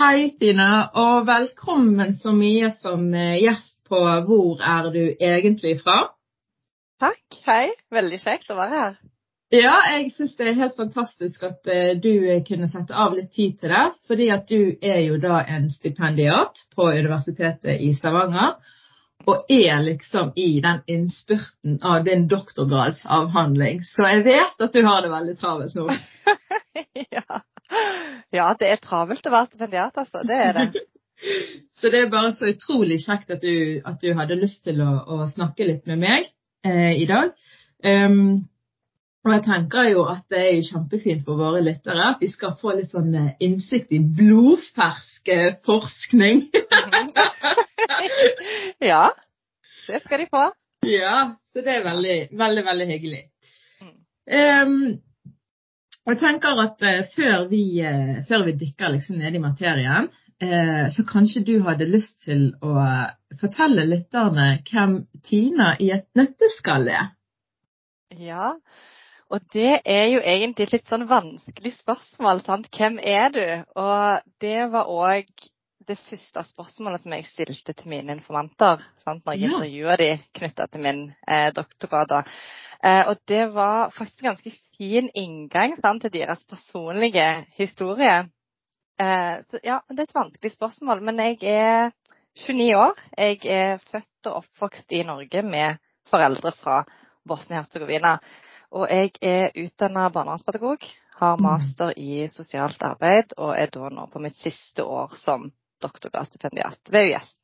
Hei, Tina, og velkommen så mye som eh, gjest på Hvor er du egentlig fra? Takk. Hei. Veldig kjekt å være her. Ja, jeg syns det er helt fantastisk at uh, du kunne sette av litt tid til det. Fordi at du er jo da en stipendiat på Universitetet i Stavanger. Og er liksom i den innspurten av din doktorgradsavhandling. Så jeg vet at du har det veldig travelt nå. ja. Ja, det er travelt å være stipendiat, altså. Det er det. så det er bare så utrolig kjekt at du, at du hadde lyst til å, å snakke litt med meg eh, i dag. Um, og jeg tenker jo at det er jo kjempefint for våre lyttere at de skal få litt sånn eh, innsikt i blodfersk eh, forskning. ja, det skal de få. Ja, så det er veldig, veldig, veldig hyggelig. Um, og jeg tenker at uh, før, vi, uh, før, vi, dykker liksom ned i materien, uh, så kanskje du hadde lyst til å fortelle lytterne hvem Tina i et nøtteskall er? Ja, og det er jo egentlig et litt sånn vanskelig spørsmål. sant? Hvem er du? Og det var òg det første spørsmålet som jeg stilte til mine informanter sant? når jeg ja. intervjua de knytta til min eh, doktorgrad. Eh, og det var faktisk en ganske fin inngang sant, til deres personlige historie. Eh, så ja, det er et vanskelig spørsmål, men jeg er 29 år. Jeg er født og oppvokst i Norge med foreldre fra Bosnia-Hercegovina. Og jeg er utdanna barnevernspedagog, har mm. master i sosialt arbeid og er da nå på mitt siste år som doktorgradsstipendiat ved UiS.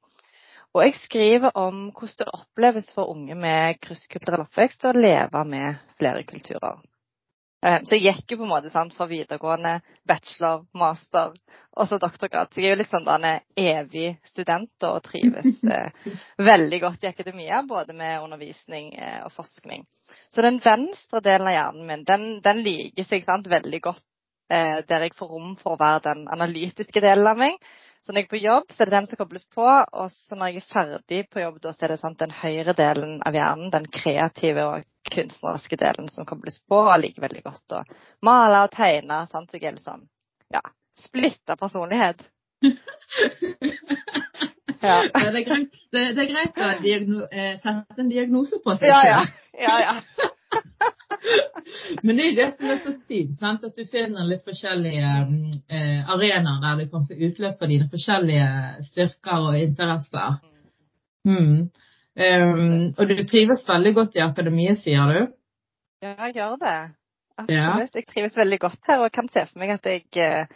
Og jeg skriver om hvordan det oppleves for unge med krysskulturell oppvekst å leve med flere kulturer. Eh, så jeg gikk jo på en måte sant, fra videregående, bachelor, master og så doktorgrad. Så jeg er jo litt sånn en evig student og trives eh, veldig godt i akademia, både med undervisning eh, og forskning. Så den venstre delen av hjernen min, den, den liker seg sant, veldig godt eh, der jeg får rom for å være den analytiske delen av meg. Så når jeg er på jobb, så er det den som kobles på. Og så når jeg er ferdig på jobb, da så er det sant, den høyre delen av hjernen, den kreative og kunstneriske delen som kobles på. Og jeg liker veldig godt å male og tegne. Sant? Så jeg er liksom ja, splitta personlighet. ja. det, er greit, det, det er greit å eh, sette en diagnose på seg. Ja, ja. ja, ja. Men det er jo det som er så fint, sant? at du finner litt forskjellige eh, arenaer der du kan få utløp for dine forskjellige styrker og interesser. Mm. Um, og du trives veldig godt i akademiet, sier du? Ja, jeg gjør det. Absolutt. Ja. Jeg trives veldig godt her og kan se for meg at jeg eh,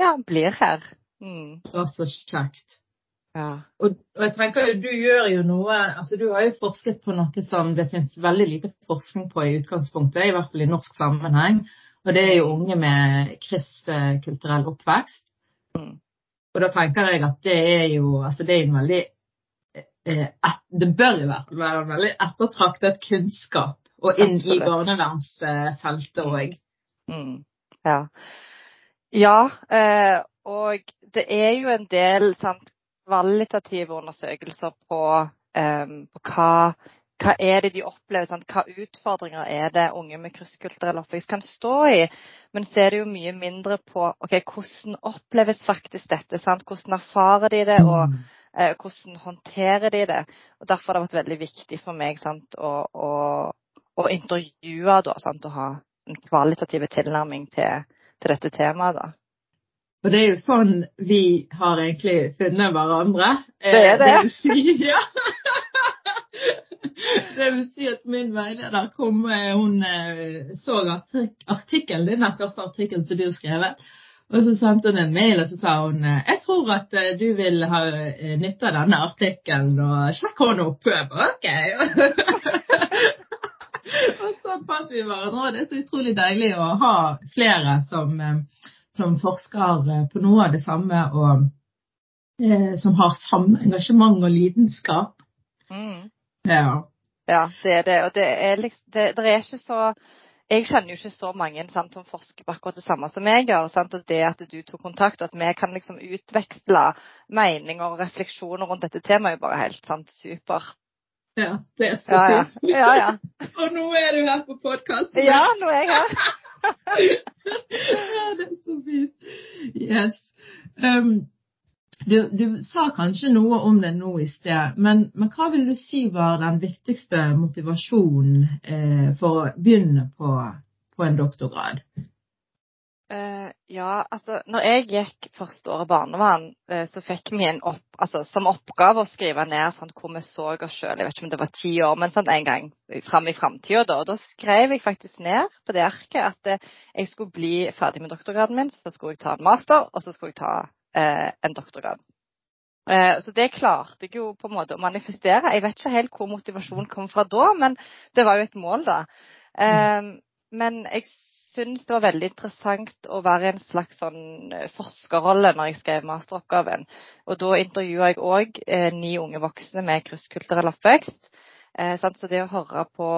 ja, blir her. Mm. Det så kjekt. Ja. Og, og, jeg tenker du gjør jo noe altså Du har jo forsket på noe som det finnes veldig lite forskning på i utgangspunktet, i hvert fall i norsk sammenheng. Og det er jo unge med kristkulturell oppvekst. Mm. Og da tenker jeg at det er jo altså det er en veldig eh, et, Det bør jo være en veldig ettertraktet kunnskap. Og inn Absolutt. i barnevernsfeltet òg. Mm. Ja. ja eh, og det er jo en del sant, kvalitative undersøkelser på, um, på hva, hva, er det de opplever, sant? hva utfordringer er det unge med krysskulturell oppvekst kan stå i. Men så er det jo mye mindre på okay, hvordan oppleves faktisk dette. Sant? Hvordan erfarer de det, og uh, hvordan håndterer de det. Og Derfor har det vært veldig viktig for meg sant, å, å, å intervjue da, sant, og ha en kvalitativ tilnærming til, til dette temaet. da. Og det er jo sånn vi har egentlig funnet hverandre. Det er det. Det vil si, ja. Det vil si at min veileder kom eh, Hun eh, så artik artikkelen din, den første artikkelen som du har skrevet. Og så sendte hun en mail og så sa hun eh, jeg tror at eh, du vil ha eh, nytte av denne artikkelen, og sjekk henne opp. Ok. og så fant vi hverandre. Det er så utrolig deilig å ha flere som, eh, som forsker eh, på noe av det samme, og eh, som har samme engasjement og lidenskap. Mm. Ja. Ja, det er det. Og det er liksom det, det er ikke så Jeg kjenner jo ikke så mange sant, som forsker på akkurat det samme som jeg gjør. Sant? Og det at du tok kontakt, og at vi kan liksom utveksle meninger og refleksjoner rundt dette temaet, er jo bare helt sant, supert. ja, det er så Ja, ja. fint. ja, ja. Og nå er du her på podkasten. ja nå er jeg her. ja, det er så fint. Yes. Um, du, du sa kanskje noe om det nå i sted, men, men hva vil du si var den viktigste motivasjonen eh, for å begynne på, på en doktorgrad? Eh, ja, altså når jeg gikk første året barnevern, eh, så fikk vi en opp, altså, som oppgave å skrive ned sånn, hvor vi så oss sjøl. Jeg vet ikke om det var ti år, men sånn en gang fram i framtida. Da. Og da skrev jeg faktisk ned på det arket at eh, jeg skulle bli ferdig med doktorgraden min, så skulle jeg ta en master, og så skulle jeg ta eh, en doktorgrad. Eh, så det klarte jeg jo på en måte å manifestere. Jeg vet ikke helt hvor motivasjonen kom fra da, men det var jo et mål, da. Eh, men jeg syns det var veldig interessant å være i en slags sånn eh, forskerrolle når jeg skrev masteroppgaven. Og da intervjua jeg òg eh, ni unge voksne med krysskulturell oppvekst. Eh? Så det å høre på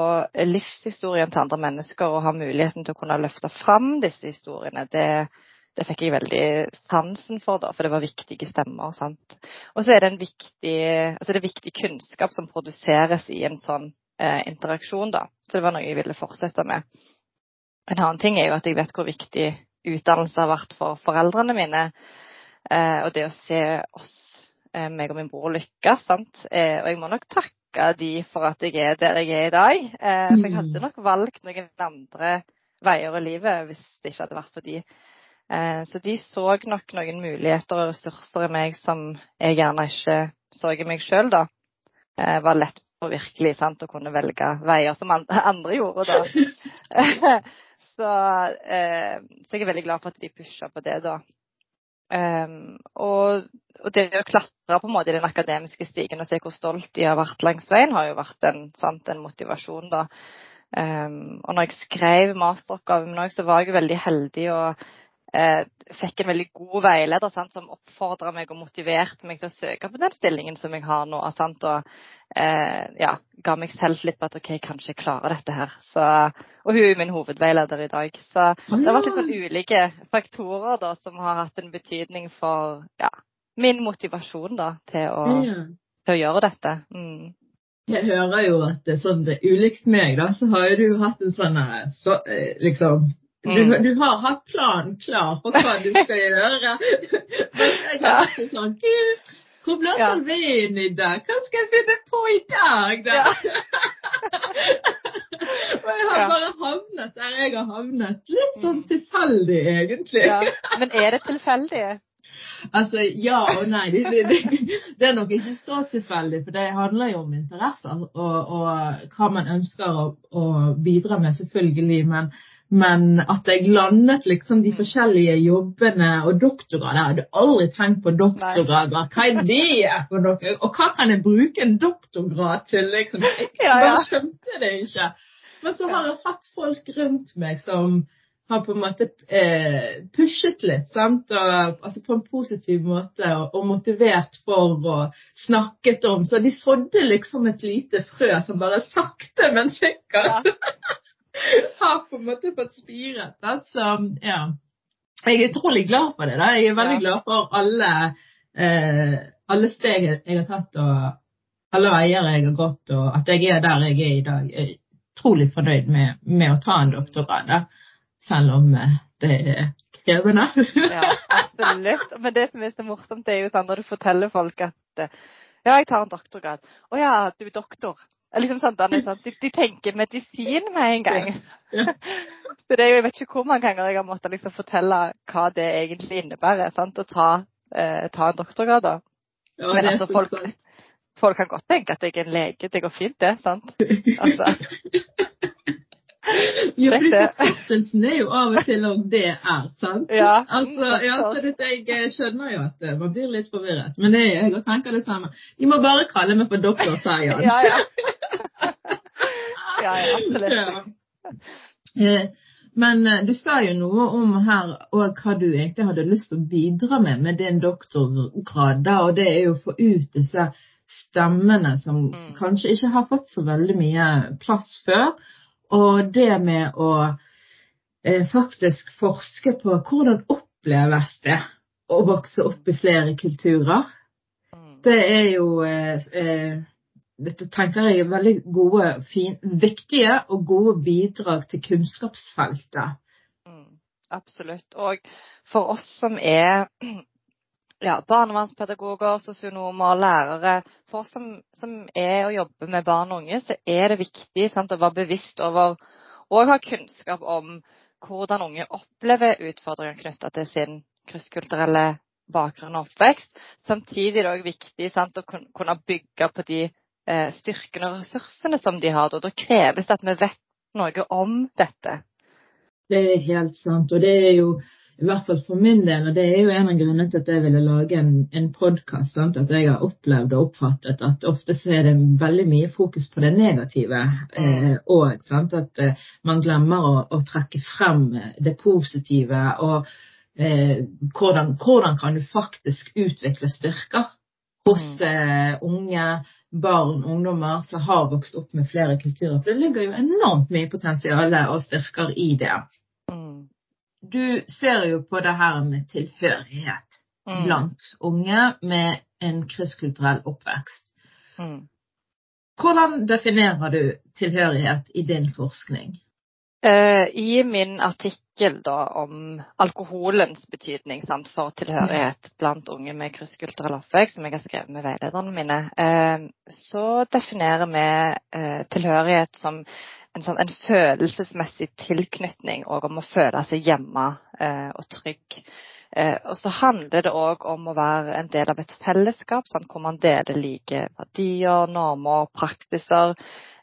livshistorien til andre mennesker og ha muligheten til å kunne løfte fram disse historiene, det, det fikk jeg veldig sansen for, da, for det var viktige stemmer. sant? Og så er det en viktig, altså det er viktig kunnskap som produseres i en sånn eh, interaksjon, da. Så det var noe jeg ville fortsette med. En annen ting er jo at jeg vet hvor viktig utdannelse har vært for foreldrene mine. Eh, og det å se oss, eh, meg og min bror, lykkes. sant? Eh, og jeg må nok takke de for at jeg er der jeg er i dag. Eh, for jeg hadde nok valgt noen andre veier i livet hvis det ikke hadde vært for de. Eh, Så de så nok noen muligheter og ressurser i meg som jeg gjerne ikke så i meg sjøl, da. Eh, var lett for virkelig sant, å kunne velge veier som andre gjorde, da. så, eh, så jeg er veldig glad for at de pusha på det, da. Um, og, og det å klatre på en måte i den akademiske stigen og se hvor stolt de har vært langs veien, har jo vært en, sant, en motivasjon, da. Um, og når jeg skrev masteroppgaven min òg, så var jeg veldig heldig og fikk en veldig god veileder sant, som oppfordra meg og motiverte meg til å søke på den stillingen som jeg har nå. Sant, og eh, ja, ga meg selvtillit på at OK, kanskje jeg klarer dette her. Så, og hun er min hovedveileder i dag. Så det har vært litt sånn ulike faktorer da, som har hatt en betydning for ja, min motivasjon da, til å, Ja. til å gjøre dette. Mm. Jeg hører jo at det er sånn det er ulikt meg, da, så har du hatt en sånn eh, så, eh, liksom du, Mm. du har hatt planen klar for hva du skal gjøre. Men jeg har ikke sånn Gud, hvor blåser Ja. vinden i dag? Hva skal jeg finne på i dag, da? Og jeg har bare havnet der jeg har havnet. Litt sånn tilfeldig, egentlig. Ja. Men er det tilfeldig? Altså, ja og nei. Det, det, det, det er nok ikke så tilfeldig, for det handler jo om interesser og, og hva man ønsker å, å bidra med, selvfølgelig. Men, men at jeg landet liksom de forskjellige jobbene og doktorgrader. Jeg hadde aldri tenkt på doktorgrader. Hva er det for noe? Og hva kan jeg bruke en doktorgrad til? liksom? Jeg Ja, ja. bare skjønte det ikke. Men så har jeg hatt folk rundt meg som har på en måte eh, pushet litt, sant? Og, altså på en positiv måte, og, og motivert for og snakket om. Så de sådde liksom et lite frø som bare sakte, men sikkert har på en måte fått spiret. Da. Så ja. Jeg er utrolig glad for det. da. Jeg er veldig Ja. glad for alle, eh, alle steg jeg har tatt, og alle veier jeg har gått, og at jeg er der jeg er i dag. Jeg er utrolig fornøyd med, med å ta en doktorgrad, da. selv om eh, det er krevende. Ja, absolutt. Men det som er så morsomt, det er jo sånn når du forteller folk at eh, ja, jeg tar en doktorgrad. Å ja, du er doktor. Liksom sånn, sånn, de, de, tenker medisin med en gang. Ja. Så det er jo, Jeg vet ikke hvor mange ganger jeg har måttet liksom fortelle hva det egentlig innebærer. sant, Å ta, eh, ta en doktorgrad. da. Ja, Men altså, folk, folk kan godt tenke at jeg er en lege. Det går fint, det. sant? Altså, Ja, for det. er jo av og til om det er, sant? Ja. Altså, ja, så dette, jeg skjønner jo at eh, man blir litt forvirret, men det, jeg tenker det samme. De må bare kalle meg for doktor, sa Jan. ja, ja. ja, ja, absolutt. Ja. Eh, Men eh, du sa jo noe om her og hva du egentlig hadde lyst til å bidra med med din doktorgrad, da, og det er jo å få ut disse stemmene som Mm. kanskje ikke har fått så veldig mye plass før. Og det med å eh, faktisk forske på hvordan oppleves det å vokse opp i flere kulturer. Mm. Det er jo eh, eh, Dette tenker jeg er veldig gode, fin, viktige og gode bidrag til kunnskapsfeltet. Mm, absolutt. Og for oss som er ja, barnevernspedagoger, sosionomer, lærere, for oss som, som er og jobber med barn og unge, så er det viktig sant, å være bevisst over og ha kunnskap om hvordan unge opplever utfordringer knytta til sin krysskulturelle bakgrunn og oppvekst. Samtidig er det også viktig sant, å kunne bygge på de eh, styrkene og ressursene som de har. Og da kreves det at vi vet noe om dette. Det er helt sant. Og det er jo, i hvert fall for min del, og det er jo en av grunnene til at jeg ville lage en, en podkast, at jeg har opplevd og oppfattet at ofte så er det veldig mye fokus på det negative eh, og? At eh, man glemmer å, å trekke frem eh, det positive. og eh, hvordan, hvordan kan du faktisk utvikle styrker hos eh, unge, barn, ungdommer som har vokst opp med flere kulturer. For det ligger jo enormt mye potensial og styrker i det. Du ser jo på det her med tilhørighet Mm. blant unge med en krysskulturell oppvekst. Mm. Hvordan definerer du tilhørighet i din forskning? Eh, I min artikkel da om alkoholens betydning sant, for tilhørighet blant unge med krysskulturell oppvekst, som jeg har skrevet med veilederne mine, eh, så definerer vi eh, tilhørighet som en, sånn, en følelsesmessig tilknytning og om å føle seg hjemme eh, og trygg. Eh, og så handler det òg om å være en del av et fellesskap sånn, hvor man deler like verdier, normer, praksiser.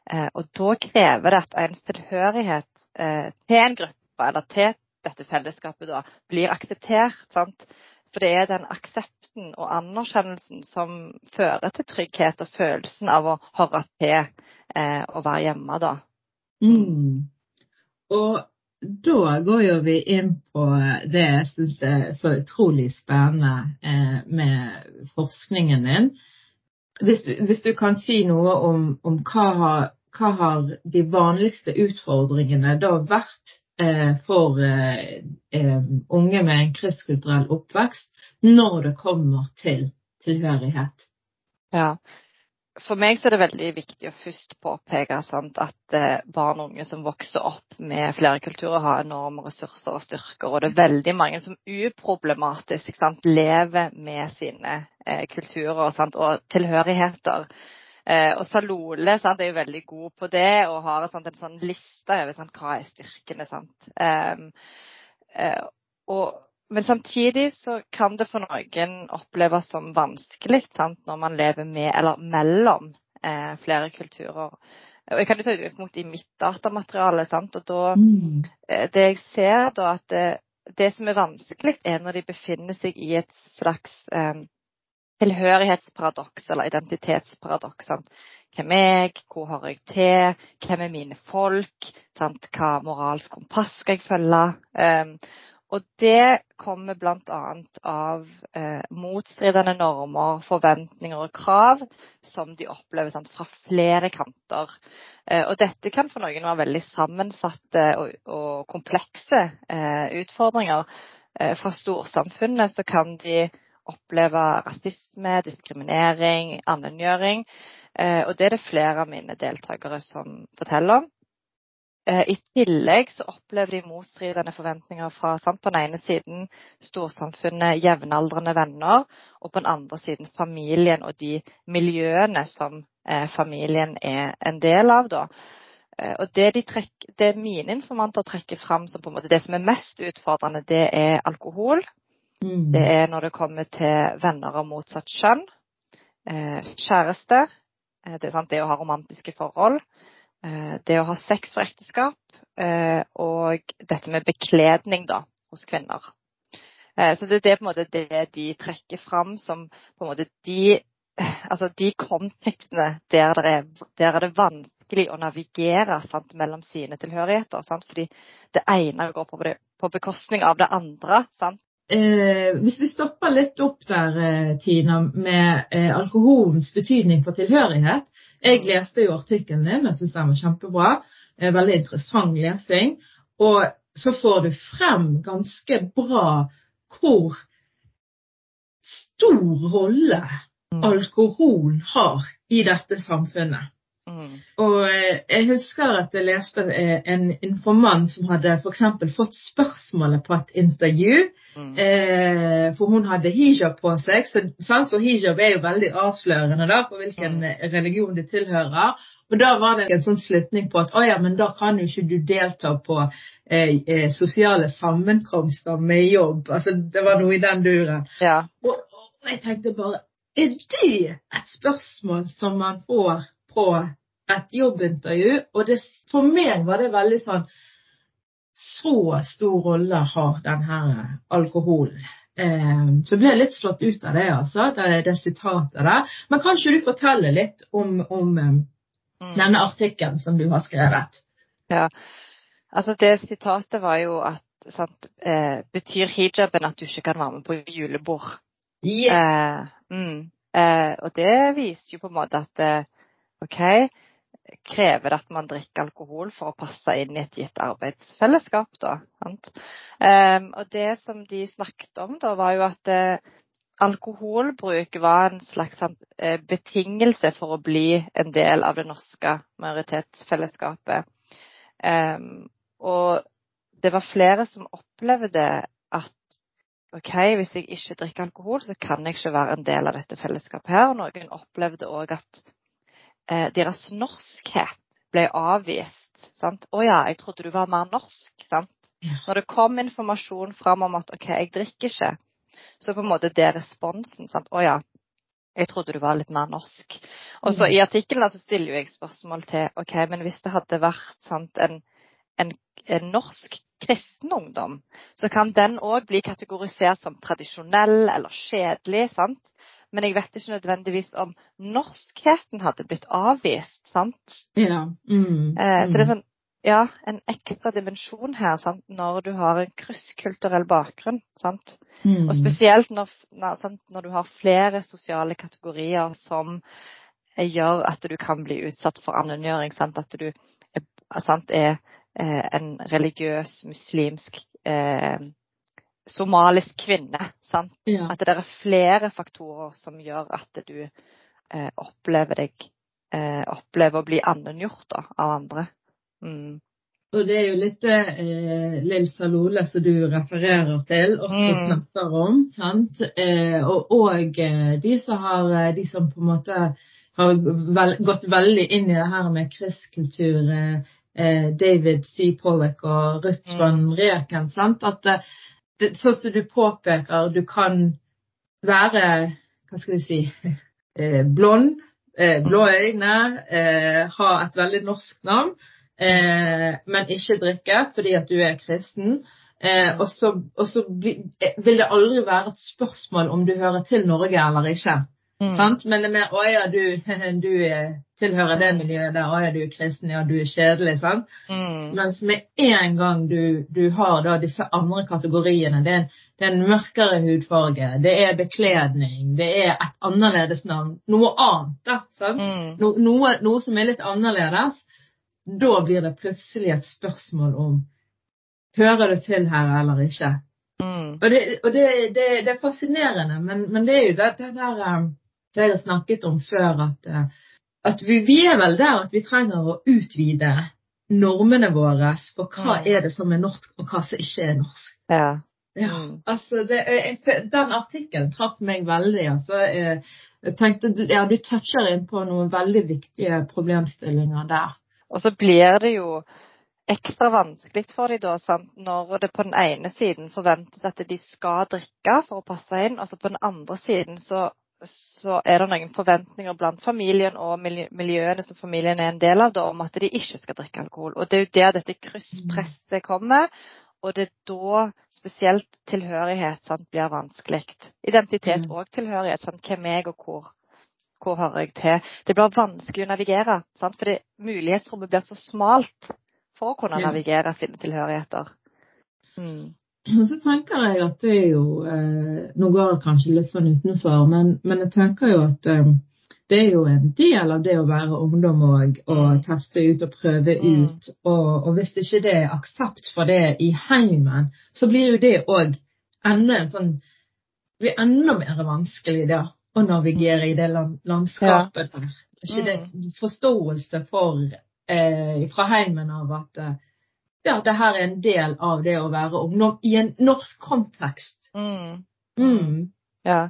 Eh, og da krever det at ens tilhørighet eh, til en gruppe, eller til dette fellesskapet, da, blir akseptert. sant? For det er den aksepten og anerkjennelsen som fører til trygghet og følelsen av å høre til eh, å være hjemme, da. Mm. Og da går jo vi inn på det jeg syns er så utrolig spennende eh, med forskningen din. Hvis hvis du kan si noe om, om hva, har, hva har de vanligste utfordringene da vært eh, for eh, eh, unge med en krysskulturell oppvekst når det kommer til tilhørighet? Ja. For meg er det veldig viktig å først påpeke sant, at eh, barn og unge som vokser opp med flere kulturer, har enorme ressurser og styrker. Og det er veldig mange som uproblematisk sant, lever med sine eh, kulturer sant, og tilhørigheter. Eh, og Salole er jo veldig god på det og har en sånn liste over hva er styrkene. Sant? Em, eh, og men samtidig så kan det for noen oppleves som vanskelig sant, når man lever med eller mellom eh, flere kulturer. Og Jeg kan jo ta utgangspunkt i mitt datamateriale. Sant? og da, Mm. eh, Det jeg ser da at det, det som er vanskelig, er når de befinner seg i et slags eh, tilhørighetsparadoks eller identitetsparadoks. Sant? Hvem er jeg? Hvor hører jeg til? Hvem er mine folk? Sant? Hva moralsk kompass skal jeg følge? Um, og det kommer bl.a. av eh, motstridende normer, forventninger og krav som de opplever sant, fra flere kanter. Eh, og dette kan for noen være veldig sammensatte og, og komplekse eh, utfordringer. Eh, fra storsamfunnet så kan de oppleve rasisme, diskriminering, annengjøring. Eh, og det er det flere av mine deltakere som forteller om. Eh, I tillegg så opplever de motstridende forventninger fra sant, på den ene siden storsamfunnet, jevnaldrende venner, og på den andre siden familien og de miljøene som eh, familien er en del av. da. Eh, og det, de trekker, det mine informanter trekker fram som på en måte det som er mest utfordrende, det er alkohol. Mm. Det er når det kommer til venner av motsatt kjønn, eh, kjæreste, det, er sant, det å ha romantiske forhold, det å ha sex for ekteskap, eh, og dette med bekledning da, hos kvinner. Eh, så det, det er på en måte det de trekker fram som på en måte de altså de kontekstene der, det er, der er det vanskelig å navigere sant, mellom sine tilhørigheter. Sant? Fordi det ene går på, på bekostning av det andre. Sant? Eh, hvis vi stopper litt opp der, eh, Tina, med eh, alkoholens betydning for tilhørighet. Jeg leste jo artikkelen din, og syns den var kjempebra. Veldig interessant lesing. Og så får du frem ganske bra hvor stor rolle Mm. alkohol har i dette samfunnet. Mm. Og eh, jeg husker at jeg leste eh, en informant som hadde f.eks. fått spørsmålet på et intervju. Mm. Eh, for hun hadde hijab på seg, så, sant? så hijab er jo veldig avslørende da, for hvilken Mm. religion det tilhører. Og da var det en sånn slutning på at å ja, men da kan jo ikke du delta på eh, eh, sosiale sammenkomster med jobb. Altså det var noe i den duren. Ja. Og, og jeg tenkte bare Er det et spørsmål som man får på et jobbintervju? Og det, for meg var det veldig sånn Så stor rolle har denne alkoholen. Eh, så ble jeg litt slått ut av det, altså, det, det sitatet der. Men kan ikke du fortelle litt om, om eh, Mm. denne artikkelen som du har skrevet? Altså det sitatet var jo at sant, eh, Betyr hijaben at du ikke kan være med på julebord? Yes. Eh, mm, eh, og det viser jo på en måte at eh, OK, krever det at man drikker alkohol for å passe inn i et gitt arbeidsfellesskap, da? Eh, og det som de snakket om da, var jo at uh, alkoholbruk var en slags eh, betingelse for å bli en del av det norske majoritetsfellesskapet. Um, og det var flere som opplevde at OK, hvis jeg ikke drikker alkohol, så kan jeg ikke være en del av dette fellesskapet her. Og noen opplevde òg at eh, deres norskhet ble avvist. Sant? 'Å ja, jeg trodde du var mer norsk.' Sant? Når det kom informasjon fram om at 'OK, jeg drikker ikke', så på en måte det responsen. Sant? 'Å ja, jeg trodde du var litt mer norsk'. Og så Mm. i artikkelen så stiller jeg spørsmål til OK, men hvis det hadde vært sant, en, en, en norsk kristen ungdom, så kan den òg bli kategorisert som tradisjonell eller kjedelig. sant? Men jeg vet ikke nødvendigvis om norskheten hadde blitt avvist. sant? Ja. Mm. Eh, så det er mm. sånn, ja, en ekstra dimensjon her sant? når du har en krysskulturell bakgrunn. sant? Mm. Og spesielt når, når, du har flere sosiale kategorier som gjør at du kan bli utsatt for annengjøring. Sant? At du sant, er eh, en religiøs, muslimsk, eh, somalisk kvinne. Sant? ja. At det er flere faktorer som gjør at du eh, opplever deg eh, opplever å bli annengjort av andre. Mm. Og det er jo litt det eh, Lill Salole som du refererer til, også Mm. snakker om. sant? Eh, og og eh, de som har eh, de som på en måte har vel, gått veldig inn i det her med kristkultur, eh, eh, David C. Pollock og Ruth Mm. van Reken, sant? at sånn som du påpeker, du kan være Hva skal vi si eh, blond, eh, blå øyne, eh, ha et veldig norsk navn men ikke drikke fordi at du er kristen. Og så, vil det aldri være et spørsmål om du hører til Norge eller ikke. Mm. Sant? Men det er mer 'Å ja, du, du eh, tilhører det miljøet der. Å ja, du er kristen. Ja, du er kjedelig.' sant? Mm. Mens med en gang du, du har da disse andre kategoriene, det er, en, det er en mørkere hudfarge, det er bekledning, det er et annerledes navn, noe annet, da. sant? Mm. No, noe, noe som er litt annerledes, da blir det plutselig et spørsmål om hører du til her eller ikke. Mm. Og det, og det, det, det er fascinerende, men, men det er jo det, det der um, som jeg har snakket om før, at, uh, at vi, vi er vel der at vi trenger å utvide normene våre for hva Mm. er det som er norsk, og hva som ikke er norsk. Ja. Ja, Mm. altså det, jeg, Den artikkelen traff meg veldig. altså jeg, jeg tenkte, du- ja, Du toucher inn på noen veldig viktige problemstillinger der. Og så blir det jo ekstra vanskelig for dem da, sant? når det på den ene siden forventes at de skal drikke for å passe inn, og så på den andre siden så, så er det noen forventninger blant familien og miljøene som familien er en del av, da, om at de ikke skal drikke alkohol. Og Det er jo der dette krysspresset kommer. Og det er da spesielt tilhørighet sant, blir vanskelig. Identitet Mm. og tilhørighet. Sant? Hvem er jeg, og hvor, hvor hører jeg til? Det blir vanskelig å navigere, sant? fordi mulighetsrommet blir så smalt for å kunne navigere sine tilhørigheter. Mm. Og så tenker jeg at det er jo eh, Nå går jeg kanskje litt sånn utenfor, men, men jeg tenker jo at eh, det er jo en del av det å være ungdom òg, å Mm. teste ut og prøve Mm. ut. Og, og hvis ikke det er aksept for det i heimen, så blir jo det òg enda en sånn blir enda mer vanskelig da å navigere i det landskapet landskapet der. Ikke det forståelse for eh, fra heimen av at ja, det her er en del av det å være ungdom i en norsk kontekst. Mm. Mm. Ja.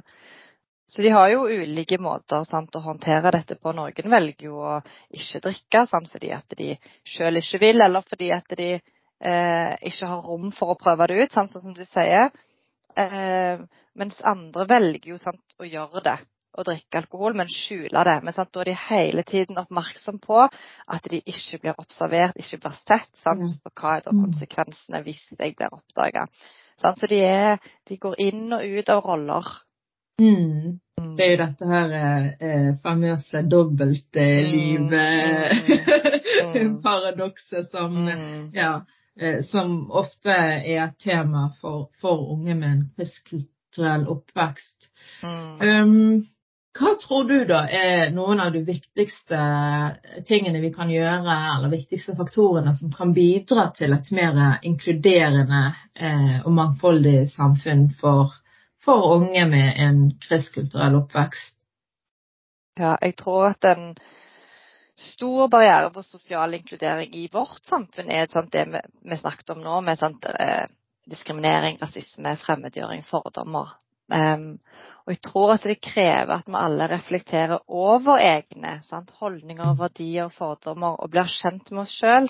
Så de har jo ulike måter sant, å håndtere dette på. Noen velger jo å ikke drikke sant, fordi at de sjøl ikke vil, eller fordi at de eh, ikke har rom for å prøve det ut, sant, sånn som du sier. Eh, mens andre velger jo sant, å gjøre det, å drikke alkohol, men skjule det. Men sant, da er de hele tiden oppmerksom på at de ikke blir observert, ikke blir sett. Sant, Mm. og hva er da Mm. konsekvensene hvis jeg blir oppdaga. Så de, er, de går inn og ut av roller. Mm. Mm. Det er jo dette her eh, eh, famøse dobbeltliv-paradokset som, Mm. ja, eh, som ofte er et tema for, for unge med en kristkulturell oppvekst. Mm. Um, hva tror du da er noen av de viktigste tingene vi kan gjøre, eller viktigste faktorene som kan bidra til et mer inkluderende eh, og mangfoldig samfunn for, for unge med en kristkulturell oppvekst? Ja, jeg tror at en stor barriere for sosial inkludering i vårt samfunn er sant, det vi, vi snakket om nå, med sant, eh, diskriminering, rasisme, fremmedgjøring, fordommer. Og jeg tror at det krever at vi alle reflekterer over egne sant, holdninger, verdier og fordommer, og blir kjent med oss sjøl.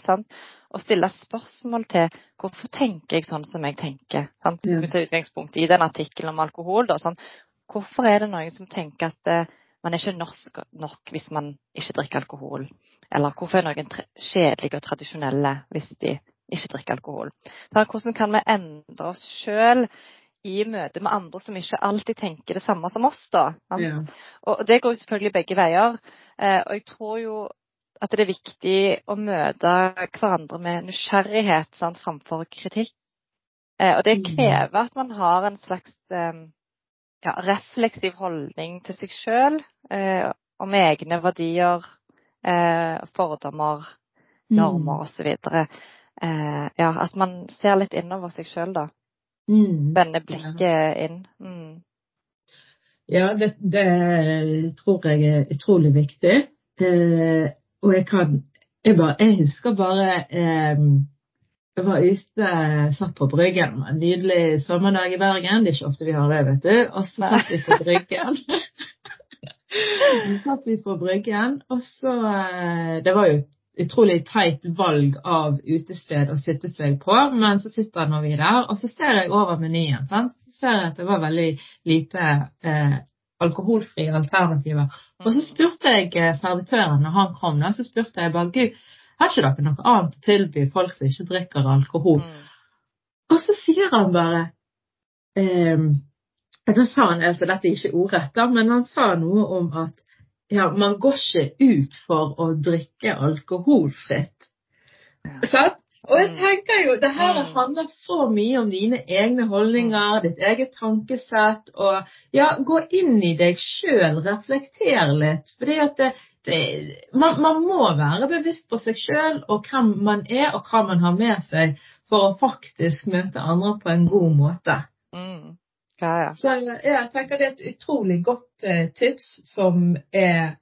Og stiller spørsmål til hvorfor tenker jeg sånn som jeg tenker. Sant? Hvis vi tar utgangspunkt i den artikkelen om alkohol. Da, sånn, hvorfor er det noen som tenker at uh, man er ikke norsk nok hvis man ikke drikker alkohol? Eller hvorfor er noen kjedelige og tradisjonelle hvis de ikke drikker alkohol? Så hvordan kan vi endre oss sjøl i møte med andre som ikke alltid tenker det samme som oss? da? Ja. Og det går jo selvfølgelig begge veier. Eh, og jeg tror jo at det er viktig å møte hverandre med nysgjerrighet sant, framfor kritikk. Eh, og det Mm. krever at man har en slags eh, ja, refleksiv holdning til seg sjøl, eh, om egne verdier, eh, fordommer, normer osv. Eh, ja, at man ser litt innover seg sjøl, da. Mm. Vende blikket inn. Mm. Ja, det, det tror jeg er utrolig viktig. Eh, og jeg kan jeg, bare, jeg husker bare eh, Jeg var ute, satt på Bryggen. En nydelig sommerdag i Bergen. Det er ikke ofte vi har det, vet du. Og så satt vi på Bryggen. så satt vi på Bryggen, og så eh, Det var jo utrolig teit valg av utested å sitte seg på, men så sitter nå vi der, og så ser jeg over menyen. Sant? Så ser jeg at det var veldig lite eh, alkoholfrie alternativer. Og så spurte jeg eh, servitøren når han kom, da, så spurte jeg bare Gud, har ikke dere noe annet å tilby folk som ikke drikker alkohol? Mm. Og så sier han bare eh, Da sa han altså dette er ikke ordrett, da, men han sa noe om at ja, man går ikke ut for å drikke alkoholfritt. Sant? Og jeg Mm. tenker jo, det her Mm. handler så mye om dine egne holdninger, ditt eget tankesett, og ja, gå inn i deg sjøl, reflekter litt. Fordi at det, det, man, man må være bevisst på seg sjøl og hvem man er, og hva man har med seg, for å faktisk møte andre på en god måte. Mm. Ja, ja. Så jeg tenker det er et utrolig godt eh, tips som er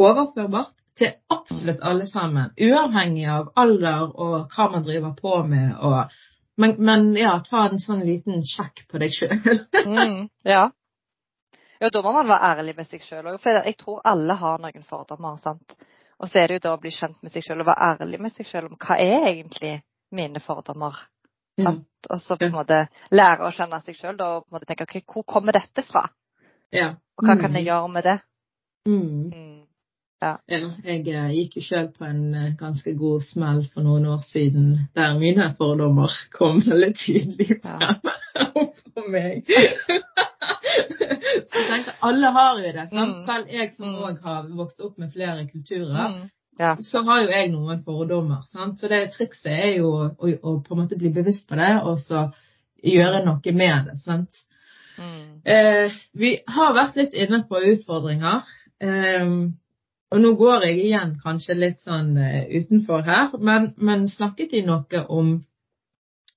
overførbart til absolutt alle sammen. Uavhengig av alder og hva man driver på med. Og, men, men ja, ta en sånn liten sjekk på deg sjøl. mm, ja. Ja, da må man være ærlig med seg sjøl òg. For jeg tror alle har noen fordommer. sant? Og så er det jo da å bli kjent med seg sjøl og være ærlig med seg sjøl om hva er egentlig mine fordommer. Ja. Og så på en måte lære å kjenne seg sjøl og på en måte tenke ok, hvor kommer dette fra? Ja. Og hva kan jeg gjøre med det? Mm. Mm. Ja, jeg eh, gikk jo sjøl på en eh, ganske god smell for noen år siden der mine fordommer kom veldig tydelig frem for meg. jeg tenker Alle har jo det. sant? Mm. Selv jeg som Mm. òg har vokst opp med flere kulturer, Mm. Ja. så har jo jeg noen fordommer. sant? Så det trikset er jo å, å på en måte bli bevisst på det, og så gjøre noe med det. sant? Mm. Eh, vi har vært litt inne på utfordringer. Eh, og nå går jeg igjen kanskje litt sånn eh, utenfor her, men, men snakket de noe om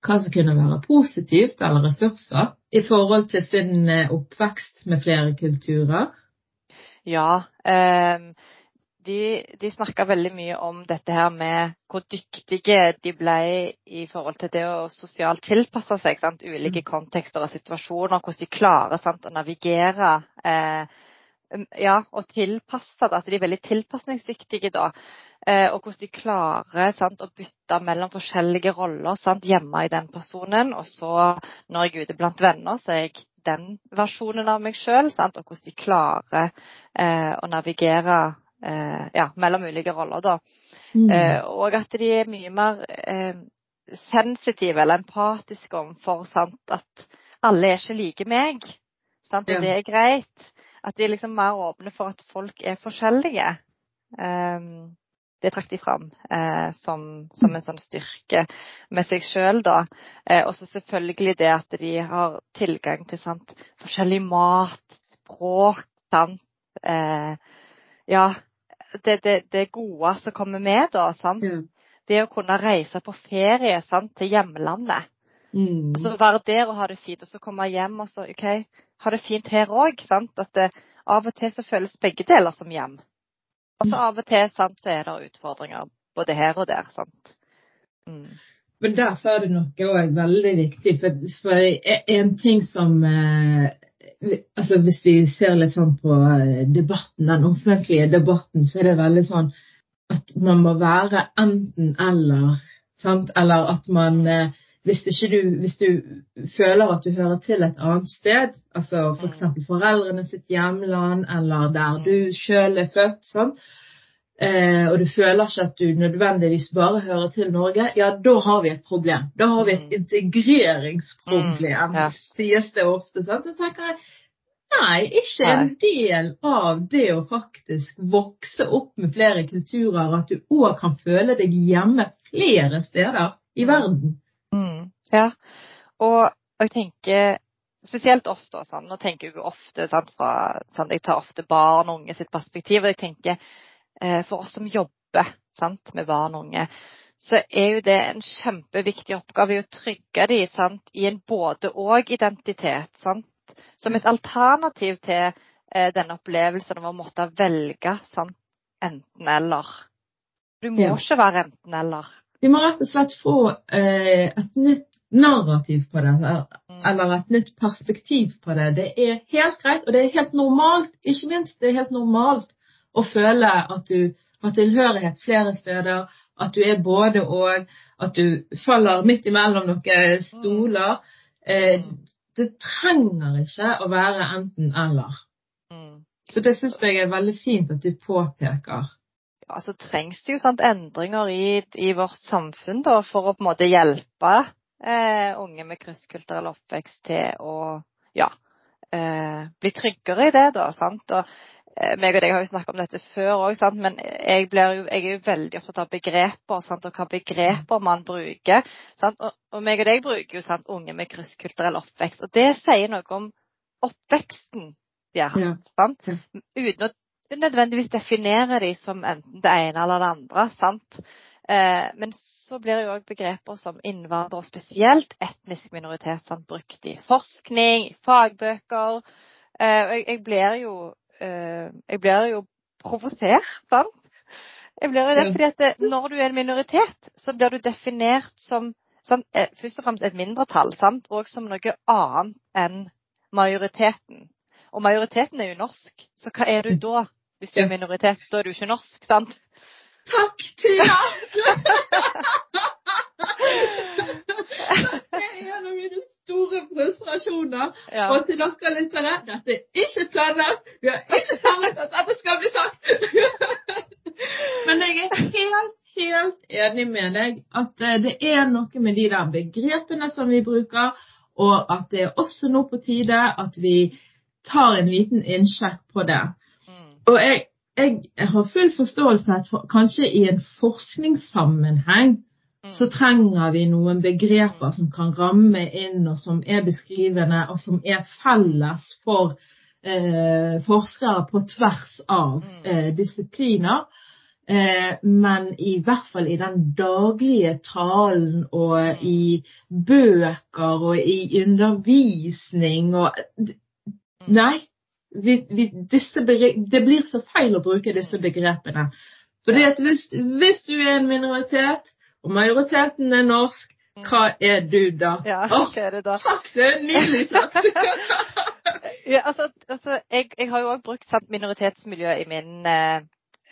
hva som kunne være positivt eller ressurser i forhold til sin eh, oppvekst med flere kulturer? Ja. ehm, de de snakka veldig mye om dette her med hvor dyktige de ble i forhold til det å sosialt tilpasse seg. Sant? Ulike kontekster og situasjoner. Hvordan de klarer sant, å navigere. Eh, ja, og tilpasse det. At de er veldig tilpasningsdyktige da. Eh, og hvordan de klarer sant, å bytte mellom forskjellige roller sant, hjemme i den personen. Og så når jeg er ute blant venner, så er jeg den versjonen av meg sjøl. Og hvordan de klarer eh, å navigere ja, mellom ulike roller. da. Mm. Eh, og at de er mye mer eh, sensitive eller empatiske overfor at alle er ikke like meg. Sant, og Ja. det er greit. At de er liksom mer åpne for at folk er forskjellige. Um, det trakk de fram eh, som, som, en sånn styrke med seg sjøl, da. Eh, og så selvfølgelig det at de har tilgang til sant, forskjellig mat, språk, sant. Eh, ja, det, det, det gode som kommer med, da. sant. Mm. Det å kunne reise på ferie sant, til hjemlandet. Mm. Altså være der og ha det fint, og så komme hjem og så OK, ha det fint her òg. At det, av og til så føles begge deler som hjem. Og så av og til sant, så er det utfordringer både her og der. sant? Mm. Men der sa du noe òg veldig viktig. For, for en ting som eh, altså Hvis vi ser litt sånn på eh, debatten, den offentlige debatten, så er det veldig sånn at man må være enten-eller. Eller at man eh, hvis, du, hvis du føler at du hører til et annet sted, altså f.eks. For foreldrene sitt hjemland, eller der du sjøl er født, sånn, eh, og du føler ikke at du nødvendigvis bare hører til Norge, ja, da har vi et problem. Da har vi et Mm. integreringsproblem, Mm, ja. sies det ofte. Sant? Så tenker jeg Nei, ikke en del av det å faktisk vokse opp med flere kulturer, at du òg kan føle deg hjemme flere steder i Mm. verden. Mm. Ja. Og, og jeg tenker Spesielt oss, da. Sant? Nå tenker jeg jo ofte sant, fra sant, Jeg tar ofte barn og unge sitt perspektiv. Og jeg tenker for oss som jobber sant, med barn og unge, så er jo det en kjempeviktig oppgave å trygge dem sant, i en både-og-identitet. sant? Som et alternativ til eh, denne opplevelsen av å måtte velge sant, enten-eller. Du må Ja. ikke være enten-eller. Vi må rett og slett få eh, et nytt narrativ på det, Mm. eller et nytt perspektiv på det. Det er helt greit, og det er helt normalt. Ikke minst det er helt normalt å føle at du har tilhørighet flere steder, at du er både og, at du faller midt imellom noen stoler. Eh, det trenger ikke å være enten-eller. Mm. Så det syns jeg er veldig fint at du påpeker. ja, så trengs det jo sant, endringer i, i vårt samfunn da, for å på en måte hjelpe eh, unge med krysskulturell oppvekst til å ja, eh, bli tryggere i det. da, sant? Og, meg og deg har jo snakket om dette før òg, men jeg, blir jo, jeg er jo veldig opptatt av begreper sant? og hva begreper man bruker. Sant? Og, og meg og deg bruker jo sant, unge med krysskulturell oppvekst. Og det sier noe om oppveksten de har hatt. Ja. Uten å nødvendigvis definere de som enten det ene eller det andre. sant? Eh, men så blir jo òg begreper som innvandrer, og spesielt etnisk minoritet, sant? brukt i forskning, i fagbøker. Eh, og jeg, jeg blir jo eh, jeg blir jo provosert, sant? Jeg blir jo det fordi at når du er en minoritet, så blir du definert som sant, eh, først og fremst et mindretall, sant? og som noe annet enn majoriteten. Og majoriteten er jo norsk, så hva er du da? Hvis du er minoritet, da er du ikke norsk, sant? Takk, Tia! Det er noe i mine store frustrasjoner. Ja. Og til dere lyttere, dette er ikke planlagt. Vi har ikke planlagt at dette skal bli sagt. Men jeg er helt, helt enig med deg at eh, det er noe med de der begrepene som vi bruker, og at det er også nå på tide at vi tar en liten innsjekk på det. Mm. Og jeg, jeg har full forståelse at for, kanskje i en forskningssammenheng Mm. Så trenger vi noen begreper som kan ramme inn, og som er beskrivende, og som er felles for eh, forskere på tvers av Mm. eh, disipliner. Eh, men i hvert fall i den daglige talen og Mm. i bøker og i undervisning og Mm. Nei, vi, vi, disse begre- det blir så feil å bruke disse begrepene. Fordi at hvis, hvis du er en minoritet, og majoriteten er norsk, hva er du da? Ja, hva er det da? takk, det er nydelig sagt! Ja, altså, altså jeg, jeg har jo òg brukt sant, minoritetsmiljø i min, eh,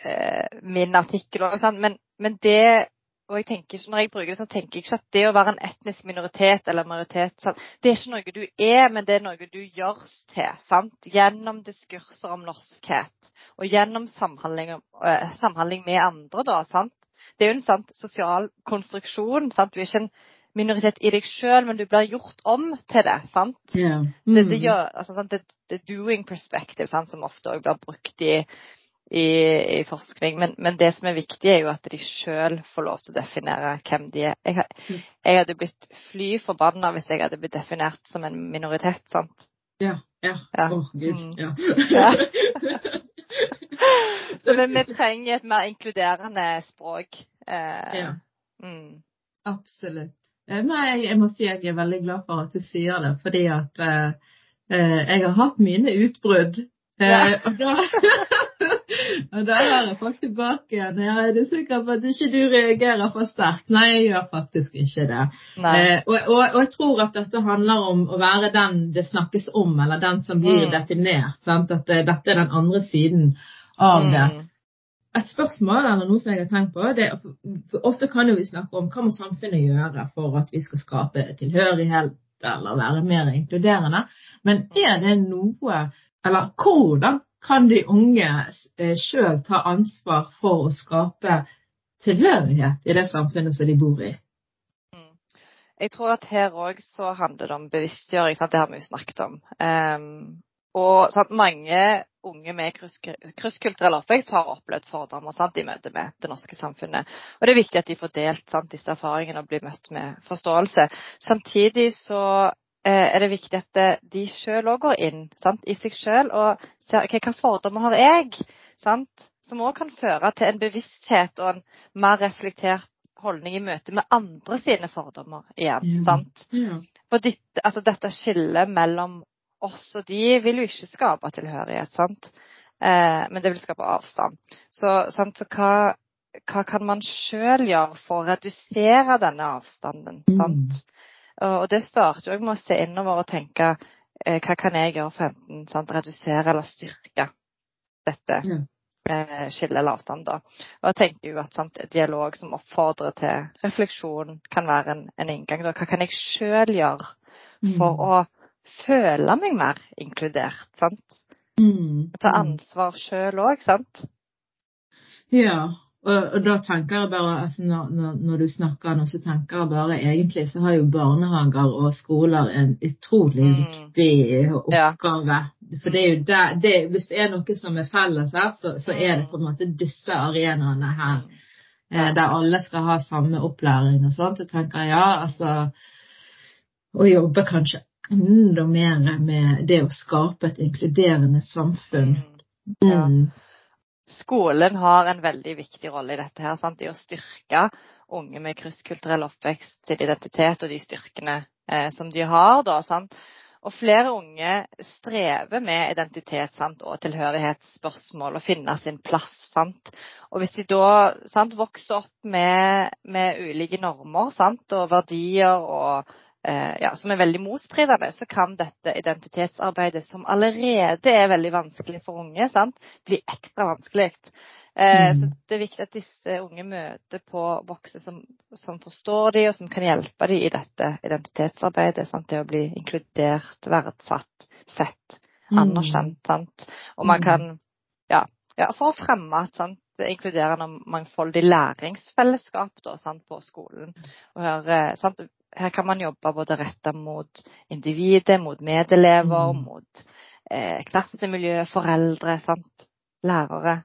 eh, min artikkel òg, men, men det og jeg tenker ikke, Når jeg bruker det, så tenker jeg ikke at det å være en etnisk minoritet eller majoritet sant, Det er ikke noe du er, men det er noe du gjøres til. sant? Gjennom diskurser om norskhet. Og gjennom samhandling, eh, samhandling med andre. da, sant? Det er jo en sant, sosial konstruksjon. sant? Du er ikke en minoritet i deg sjøl, men du blir gjort om til det. sant? Ja. Det, det, Mm. gjør, altså, sant, det, det doing perspective, sant, som ofte også blir brukt i, i, i forskning. Men, men det som er viktig, er jo at de sjøl får lov til å definere hvem de er. Jeg, Mm. jeg hadde blitt fly forbanna hvis jeg hadde blitt definert som en minoritet. sant? Ja. ja. Ja. Å, Gud. Mm. Ja. Så vi, vi trenger et mer inkluderende språk. Eh, Ja. mm, Absolutt. Eh, Nei, jeg må si jeg er veldig glad for at du sier det, fordi at eh, eh, jeg har hatt mine utbrudd. Eh, Ja. og da og da er jeg faktisk tilbake igjen. Ja, er du sikker på at ikke du reagerer for sterkt? Nei, jeg gjør faktisk ikke det. Eh, og, og, og jeg tror at dette handler om å være den det snakkes om, eller den som blir Mm. definert. Sant? At dette er den andre siden av det Mm, et spørsmål eller noe som jeg har tenkt på. Det, er- for ofte kan jo vi snakke om hva må samfunnet gjøre for at vi skal skape tilhørighet eller være mer inkluderende. Men er det noe Eller hvordan kan de unge eh, sjøl ta ansvar for å skape tilhørighet i det samfunnet som de bor i? Mm. Jeg tror at her òg så handler det om bevisstgjøring. Sant? Det har vi jo snakket om. Um, og sant? mange unge med krysskulturell oppvekst har opplevd fordommer sant? i møte med det norske samfunnet. Og det er viktig at de får delt sant? disse erfaringene og blir møtt med forståelse. Samtidig så eh, er det viktig at eh, de sjøl òg går inn sant? i seg sjøl og ser ok, hva fordommer har jeg? Sant? Som òg kan føre til en bevissthet og en mer reflektert holdning i møte med andre sine fordommer igjen. Ja. sant? Ja. For dette, altså dette skillet mellom oss og de vil jo ikke skape tilhørighet, sant? Eh, men det vil skape avstand. Så, sant? så hva, hva kan man sjøl gjøre for å redusere denne avstanden? sant? Og det starter jo med å se innover og tenke eh, hva kan jeg gjøre for enten sant, redusere eller styrke dette eh, skillet eller avstand. da. Og jeg tenker jo at sant, dialog som oppfordrer til refleksjon, kan være en, en inngang. da. Hva kan jeg sjøl gjøre for å føle meg mer inkludert? sant? Mm. Ta ansvar sjøl òg, sant? Ja, og, og da tenker jeg bare altså når, når, du snakker nå, så tenker jeg bare egentlig så har jo barnehager og skoler en utrolig Mm. viktig Ja. oppgave. For det er jo der, det, hvis det er noe som er felles her, så, så er det Mm. på en måte disse arenaene her. Eh, der alle skal ha samme opplæring og sånt. Så tenker jeg ja, altså Å jobbe kanskje enda mer med det å skape et inkluderende samfunn. Mm. Ja. Mm. Skolen har en veldig viktig rolle i dette her, sant? i å styrke unge med krysskulturell oppvekst til identitet og de styrkene eh, som de har. da, sant? Og flere unge strever med identitet sant, og tilhørighetsspørsmål og finne sin plass. Sant? Og hvis de da sant, vokser opp med, med ulike normer sant, og verdier og ja, som er veldig motstridende, så kan dette identitetsarbeidet, som allerede er veldig vanskelig for unge, sant, bli ekstra vanskelig. Eh, Mm. Så det er viktig at disse unge møter på voksne som, som forstår dem, og som kan hjelpe dem i dette identitetsarbeidet. Sant, det å bli inkludert, verdsatt, sett, anerkjent. Sant? Og man Mm. kan ja, ja, for å fremme sant, inkluderende og mangfoldig læringsfellesskap da, sant, på skolen. Og her, eh, sant, her kan man jobbe både retta mot individet, mot medelever, Mm. mot eh, klassemiljø, foreldre, sant, lærere.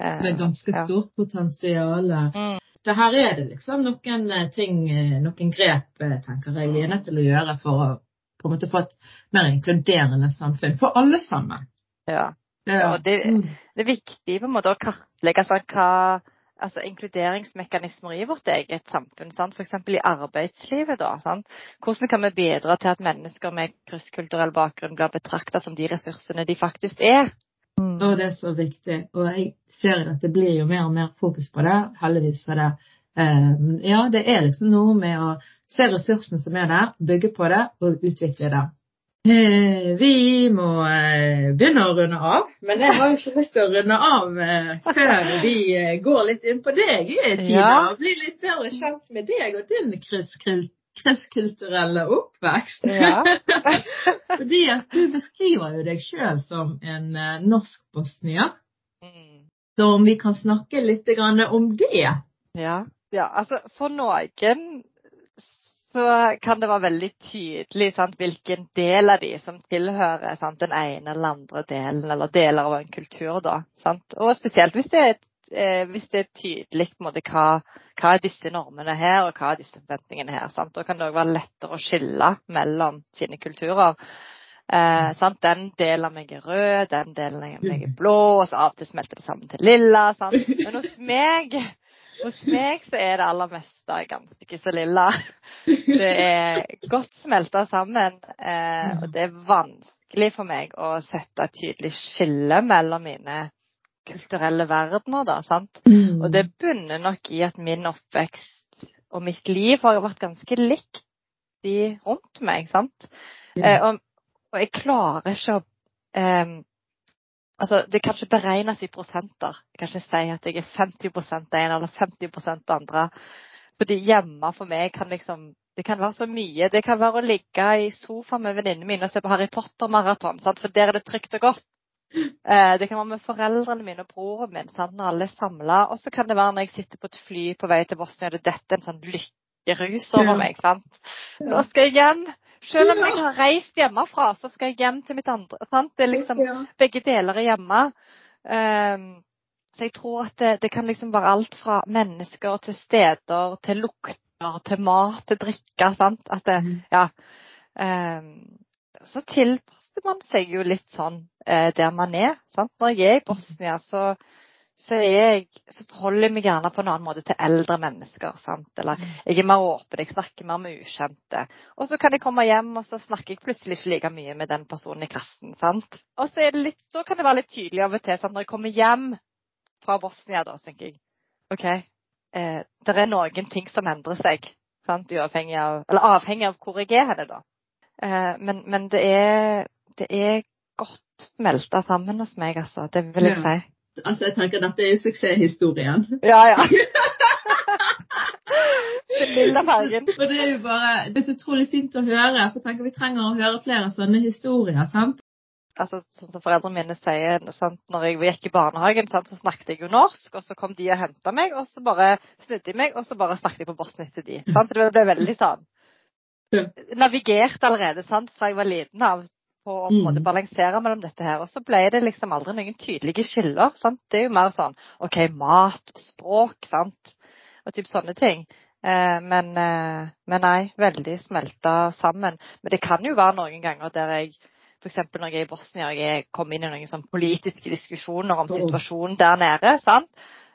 Eh, Det er ganske ja. stort potensial. Mm. Det her er det liksom noen eh, ting, eh, noen grep, eh, tenker jeg, vi er nødt til å gjøre for å på en måte få et mer inkluderende samfunn for alle sammen. Ja. Ja. og det- Mm. Det er viktig på en måte å kartlegge sånn, hva altså inkluderingsmekanismer i vårt eget samfunn. Sant? F.eks. i arbeidslivet. Da, sant? Hvordan kan vi bidra til at mennesker med krysskulturell bakgrunn blir betrakta som de ressursene de faktisk er? Og det er så viktig. Og jeg ser at det blir jo mer og mer fokus på det, heldigvis for det. Um, Ja, det er liksom noe med å se ressursene som er der, bygge på det og utvikle det. Eh, Vi må eh, begynne å runde av, men jeg har jo ikke lyst til å runde av eh, før vi går litt inn på deg, Tina, Ja. og blir litt bedre kjent med deg og din krysskul- krysskulturelle oppvekst. Ja. Fordi at du beskriver jo deg sjøl som en eh, norsk-bosnier. Mm. Så om vi kan snakke litt om det? Ja. ja, altså for noen så kan det være veldig tydelig sant, hvilken del av de som tilhører sant, den ene eller andre delen, eller deler av en kultur. da? Og spesielt hvis det er, eh, hvis det er tydelig måte, hva, hva er disse normene her, og hva er disse forventningene her. Sant? Da kan det òg være lettere å skille mellom sine kulturer. Eh? Den delen av meg er rød, den delen av meg er blå, og så av og til smelter det sammen til lilla. Sant? Men hos meg hos meg så er det aller meste ganske så lilla. Det er godt smelta sammen, eh, og det er vanskelig for meg å sette et tydelig skille mellom mine kulturelle verdener, da, sant. Og det bunner nok i at min oppvekst og mitt liv har vært ganske likt de rundt meg, sant. Eh, og, og jeg klarer ikke å eh, Altså, det kan ikke beregnes i prosenter. Jeg kan ikke si at jeg er 50 det ene eller 50% det andre. Fordi hjemme for meg kan liksom Det kan være så mye. Det kan være å ligge i sofaen med venninnene mine og se på Harry Potter-maraton, for der er det trygt og godt. Eh, det kan være med foreldrene mine og broren min sant? når alle er samla. Og så kan det være når jeg sitter på et fly på vei til Bosnia, og det detter en sånn lykkerus over meg. sant? Nå skal jeg hjem. Selv om jeg har reist hjemmefra, så skal jeg hjem til mitt andre. sant? Det er liksom begge deler er hjemme. Um, så jeg tror at det, det kan liksom være alt fra mennesker til steder, til lukter, til mat, til drikke. sant? At det, Mm. ja. Um, så tilpasser man seg jo litt sånn eh, der man er. sant? Når jeg er i Bosnia, så, så, er jeg, så forholder jeg meg gjerne på en annen måte til eldre mennesker. sant? Eller jeg er mer åpen, jeg snakker mer med ukjente. Og så kan jeg komme hjem, og så snakker jeg plutselig ikke like mye med den personen i klassen. sant? Og så, er det litt, så kan det være litt tydelig av og til. sant? Når jeg kommer hjem fra Bosnia, da, så tenker jeg OK, eh, det er noen ting som endrer seg. sant? Uavhengig av, eller avhengig av hvor jeg er henne, da. Eh, men men det, er, det er godt smelta sammen hos meg, altså. Det vil jeg si. Altså, jeg tenker dette er jo suksesshistorien. Ja, ja. Og det er jo bare Det er så utrolig fint å høre. For jeg tenker Vi trenger å høre flere sånne historier. sant? altså, sånn som foreldrene mine sier, sant? når jeg gikk i barnehagen, sant? så snakket jeg jo norsk, og så kom de og henta meg, og så bare snudde de meg, og så bare snakket jeg på bosnisk til de. Sant? Så det ble veldig sånn Navigert allerede sant? fra jeg var liten av på å på måte Mm. balansere mellom dette her. Og så ble det liksom aldri noen tydelige skiller. sant? Det er jo mer sånn OK, mat og språk, sant, og typ sånne ting. Eh, men, eh, men nei, veldig smelta sammen. Men det kan jo være noen ganger der jeg F.eks. når jeg er i Bosnia og jeg kom inn i noen sånn politiske diskusjoner om situasjonen der nede. sant?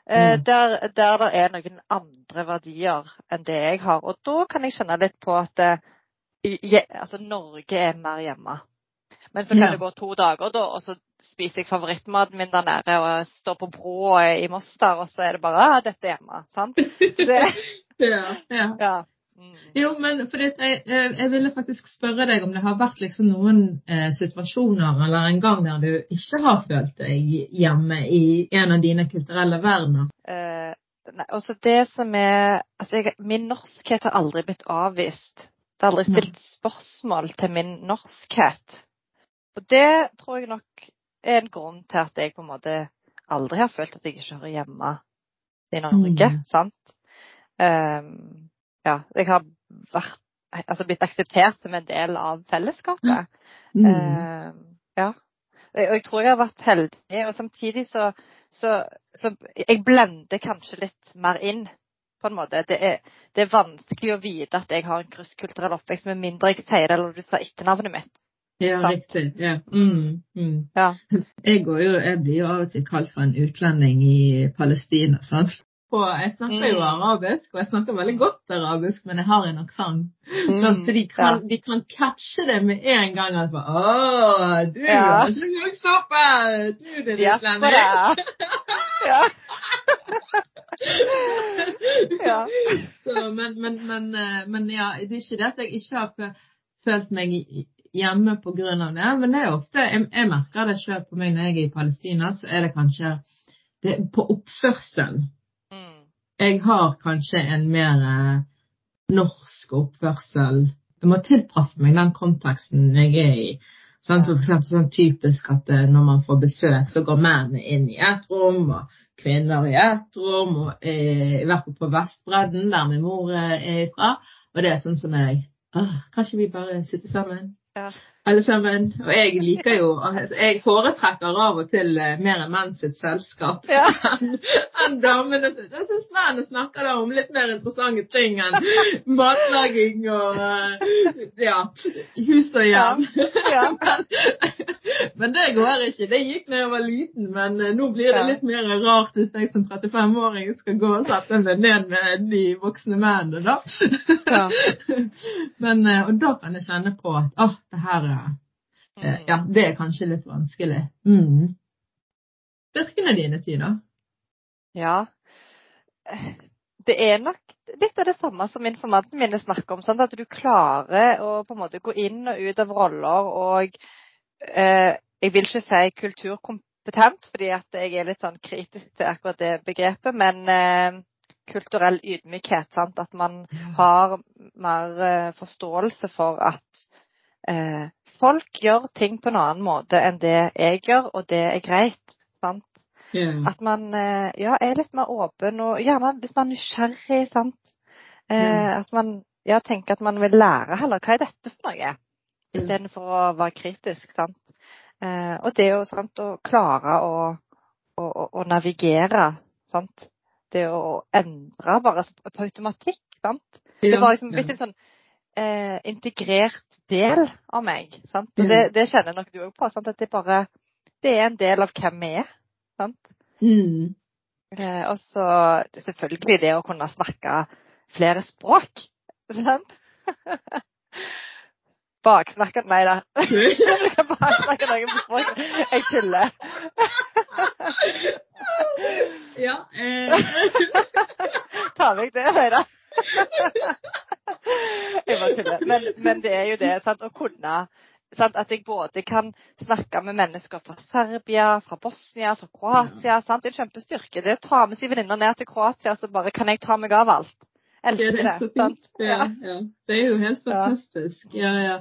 Eh, Mm. der, der det er noen andre verdier enn det jeg har. Og da kan jeg skjønne litt på at eh, altså Norge er mer hjemme. Men så kan Ja. det gå to dager, da, og så spiser jeg favorittmaten min der nede og står på bro i Moster, og så er det bare ah, 'Dette er hjemme'. Sant? Det, Ja, ja. ja. Mm. Jo, men fordi jeg, jeg, jeg ville faktisk spørre deg om det har vært liksom noen eh, situasjoner eller en gang der du ikke har følt deg hjemme i en av dine kulturelle verdener. Eh, nei, også det som er altså jeg, Min norskhet har aldri blitt avvist. Det er aldri stilt spørsmål til min norskhet. Og det tror jeg nok er en grunn til at jeg på en måte aldri har følt at jeg ikke hører hjemme i Norge. Mm. Sant? Um, ja, jeg har vært, altså blitt akseptert som en del av fellesskapet. Mm. Um, ja. Og jeg tror jeg har vært heldig, og samtidig så, så, så Jeg blender kanskje litt mer inn, på en måte. Det er, det er vanskelig å vite at jeg har en krysskulturell oppvekst, med mindre jeg sier det eller du sa etternavnet mitt. Ja, sant. riktig. Ja. Mm, mm. Ja. Jeg, går jo, jeg blir jo av og til kalt for en utlending i Palestina. sant? Og jeg snakker jo Mm. arabisk, og jeg snakker veldig godt arabisk, men jeg har en aksent. Mm, Sånn, så de kan, ja. de kan catche det med en gang. At bare, Å, du Ja. har ikke vokst opp her! Du, din Ja, utlending! ja. Ja. Så, men, men, men, eh, men ja, det er ikke det at jeg ikke har følt meg i- hjemme av det, men det er ofte, jeg, jeg merker det selv på meg når jeg er i Palestina, så er det kanskje det, på oppførselen. Mm. Jeg har kanskje en mer eh, norsk oppførsel. Jeg må tilpasse meg den konteksten jeg er i. Sånn, For eksempel sånn typisk at eh, når man får besøk, så går mennene inn i ett rom, og kvinner i ett rom, og eh, i hvert fall på Vestbredden, der min mor eh, er ifra. Og det er sånn som jeg Åh, Kan ikke vi bare sitte sammen? Ja. Alle sammen. Og jeg liker jo altså, Jeg foretrekker av og til mer enn menn sitt selskap Ja. enn damene sitt. Jeg syns mennene snakker da om litt mer interessante ting enn matlaging og eh, ja, hus og hjem. Ja. men, det går ikke. Det gikk da jeg var liten, men eh, nå blir det litt mer rart hvis jeg som 35-åring skal gå og sette meg ned med de voksne mennene, da. Ja. men, eh, og da kan jeg kjenne på at åh, det her er. Eh, Ja, det er kanskje litt vanskelig. Mm. Styrkene dine, Tina? Ja. Det er nok litt av det samme som informanten mine snakker om. Sant? At du klarer å på en måte gå inn og ut av roller og eh, Jeg vil ikke si kulturkompetent, fordi at jeg er litt sånn kritisk til akkurat det begrepet. Men eh, kulturell ydmykhet. Sant? At man har mer eh, forståelse for at eh, folk gjør ting på en annen måte enn det jeg gjør, og det er greit. Sant? Yeah. At man eh, ja, er litt mer åpen og gjerne hvis man er nysgjerrig. sant? Eh, yeah. At man ja, tenker at man vil lære heller. Hva er dette for noe? Istedenfor å være kritisk. sant? Eh, og det jo sant, å klare å, å, å, å navigere. sant? Det å endre bare på automatikk. sant? Det var liksom blitt en sånn eh, integrert del av meg. sant? Og det, det kjenner nok du òg på. sant? At det bare det er en del av hvem vi er. sant? Mm. Eh, og så selvfølgelig det å kunne snakke flere språk. Sant? Baksnakke Nei da. Baksnakke noen på språk. Jeg tuller. ja. Eh. Ta vekk det, nei da. Jeg bare tuller. Men, men det er jo det, sant, å kunne sant, At jeg både kan snakke med mennesker fra Serbia, fra Bosnia, fra Kroatia. sant, Det er en kjempestyrke. Det å ta med seg venninner ned til Kroatia, så bare kan jeg ta meg av alt. Elsker det det. er så sant? Ja, ja. Det er jo helt fantastisk. Ja, ja.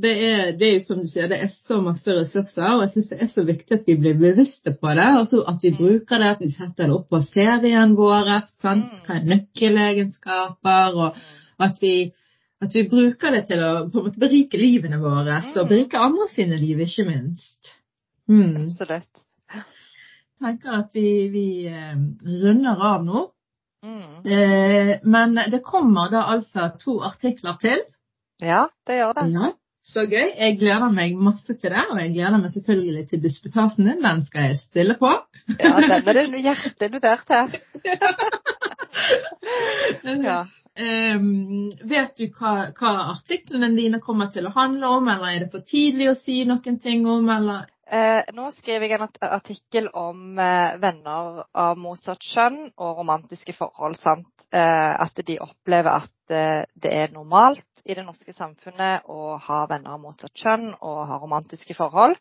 Det er, det er jo som du sier, det er så masse ressurser, og jeg syns det er så viktig at vi blir bevisste på det. Altså at vi Mm. bruker det, at vi setter det opp på CV-en vår. Sant? Mm. Hva er nøkkelegenskaper? og at vi, at vi bruker det til å på en måte berike livene våre, og Mm. berike andre sine liv, ikke minst. Mm. Absolutt. Jeg tenker at vi, vi eh, runder av nå. Mm. Eh, men det kommer da altså to artikler til. Ja, det gjør det. Ja, så gøy. Jeg gleder meg masse til det, og jeg gleder meg selvfølgelig til disputasen din. Den skal jeg stille på. Ja, den er det hjertelig notert her. Ja. Um, vet du hva, hva artiklene dine kommer til å handle om, eller er det for tidlig å si noen ting om, eller nå skriver jeg en artikkel om eh, venner av motsatt kjønn og romantiske forhold. samt Eh, at de opplever at eh, det er normalt i det norske samfunnet å ha venner av motsatt kjønn og ha romantiske forhold.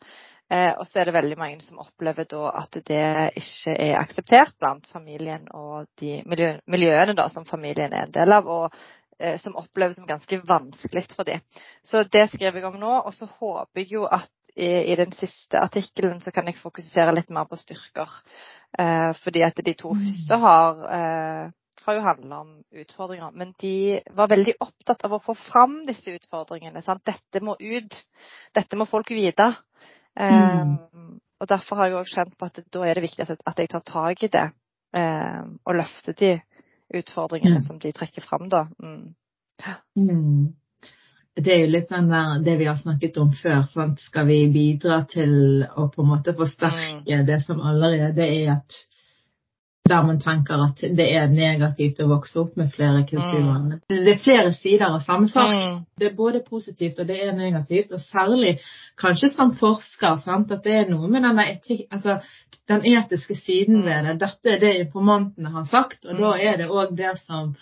Eh, og så er det veldig mange som opplever da at det ikke er akseptert blant familien og de miljø miljøene da, som familien er en del av. og eh, som oppleves som ganske vanskelig for dem. Så det skriver jeg om nå. Og så håper jeg jo at i, i, den siste artikkelen så kan jeg fokusere litt mer på styrker. Eh, fordi at de to første har, eh, har jo handla om utfordringer. Men de var veldig opptatt av å få fram disse utfordringene. Sant? Dette må ut. Dette må folk vite. Eh, mm. Og derfor har jeg òg kjent på at da er det viktig at, at jeg tar tak i det. Eh, og løfter de utfordringene mm. som de trekker fram, da. Mm. Mm det er jo litt den der, det vi har snakket om før. Sant? Skal vi bidra til å på en måte forsterke mm. det som allerede er at der man tenker at det er negativt å vokse opp med flere kulturer. Mm. Det er flere sider av samme sak. Mm. Det er både positivt og det er negativt. Og særlig kanskje som forsker sant? at det er noe med den, etik, altså, den etiske siden ved det. Dette er det informantene har sagt, og da mm. er det òg det som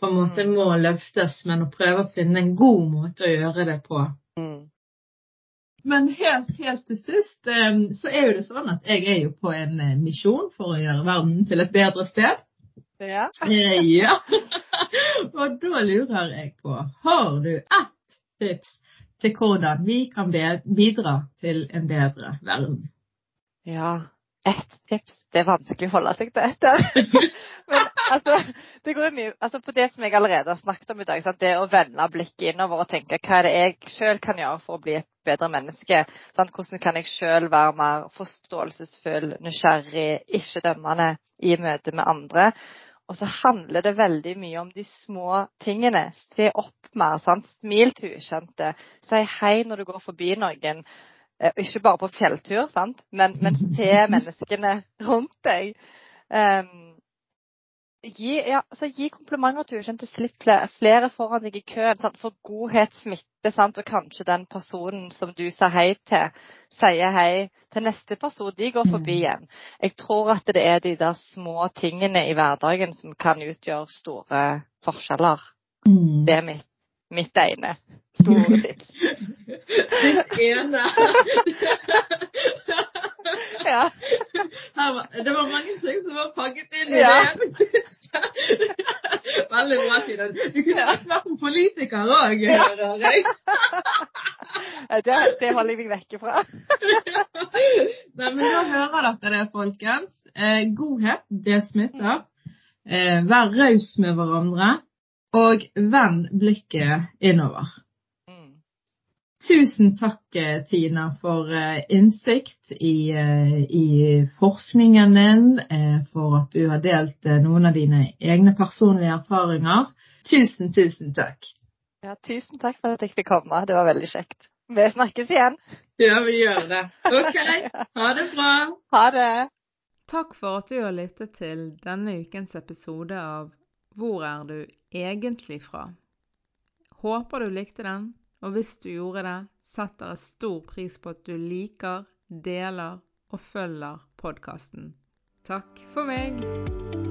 på en måte må løftes, men å prøve å finne en god måte å gjøre det på. Mm. Men helt, helt til sist ehm, så er jo det sånn at jeg er jo på en eh, misjon for å gjøre verden til et bedre sted. Ja. Eh, ja. Og da lurer jeg på, har du ett tips til hvordan vi kan bidra til en bedre verden? Ja, ett tips. Det er vanskelig å holde seg til etter. Men altså, det går mye altså, på det som jeg allerede har snakket om i dag. Sant? Det å vende blikket innover og tenke hva er det jeg sjøl kan gjøre for å bli et bedre menneske? Sant? Hvordan kan jeg sjøl være mer forståelsesfull, nysgjerrig, ikke dømmende i møte med andre? Og så handler det veldig mye om de små tingene. Se opp mer. Sant? Smil til ukjente. Si hei når du går forbi noen. Eh, ikke bare på fjelltur, sant? Men, men se menneskene rundt deg. Um, gi, ja, altså, gi komplimenter til ukjente. Slipp flere, flere, foran deg i køen. Sant? For godhet smitter, sant? og kanskje den personen som du sa hei til, sier hei til neste person de går forbi mm. igjen. Jeg tror at det er de der små tingene i hverdagen som kan utgjøre store forskjeller. Mm. Det er mitt, mitt ene store tips. Ditt ene. ja. Var, det var mange ting som var pakket inn i ja. det. Veldig bra, Tina. Du kunne vært med politiker òg. det, det holder jeg meg vekke fra. Nei, men nå hører dere det, folkens. Eh, godhet, det smitter. Eh, vær raus med hverandre. Og vend blikket innover. Tusen takk, eh, Tina, for eh, innsikt i, eh, i, forskningen din, for at du har delt noen av dine egne personlige erfaringer. Tusen, tusen takk. Ja, tusen takk for at jeg fikk komme. Det var veldig kjekt. Vi snakkes igjen. Ja, vi gjør det. OK. Ha det bra. Ha det. Takk for at du har lyttet til denne ukens episode av Hvor er du egentlig fra? Håper du likte den. Og hvis du gjorde det, setter jeg stor pris på at du liker, deler og følger podkasten. Takk for meg!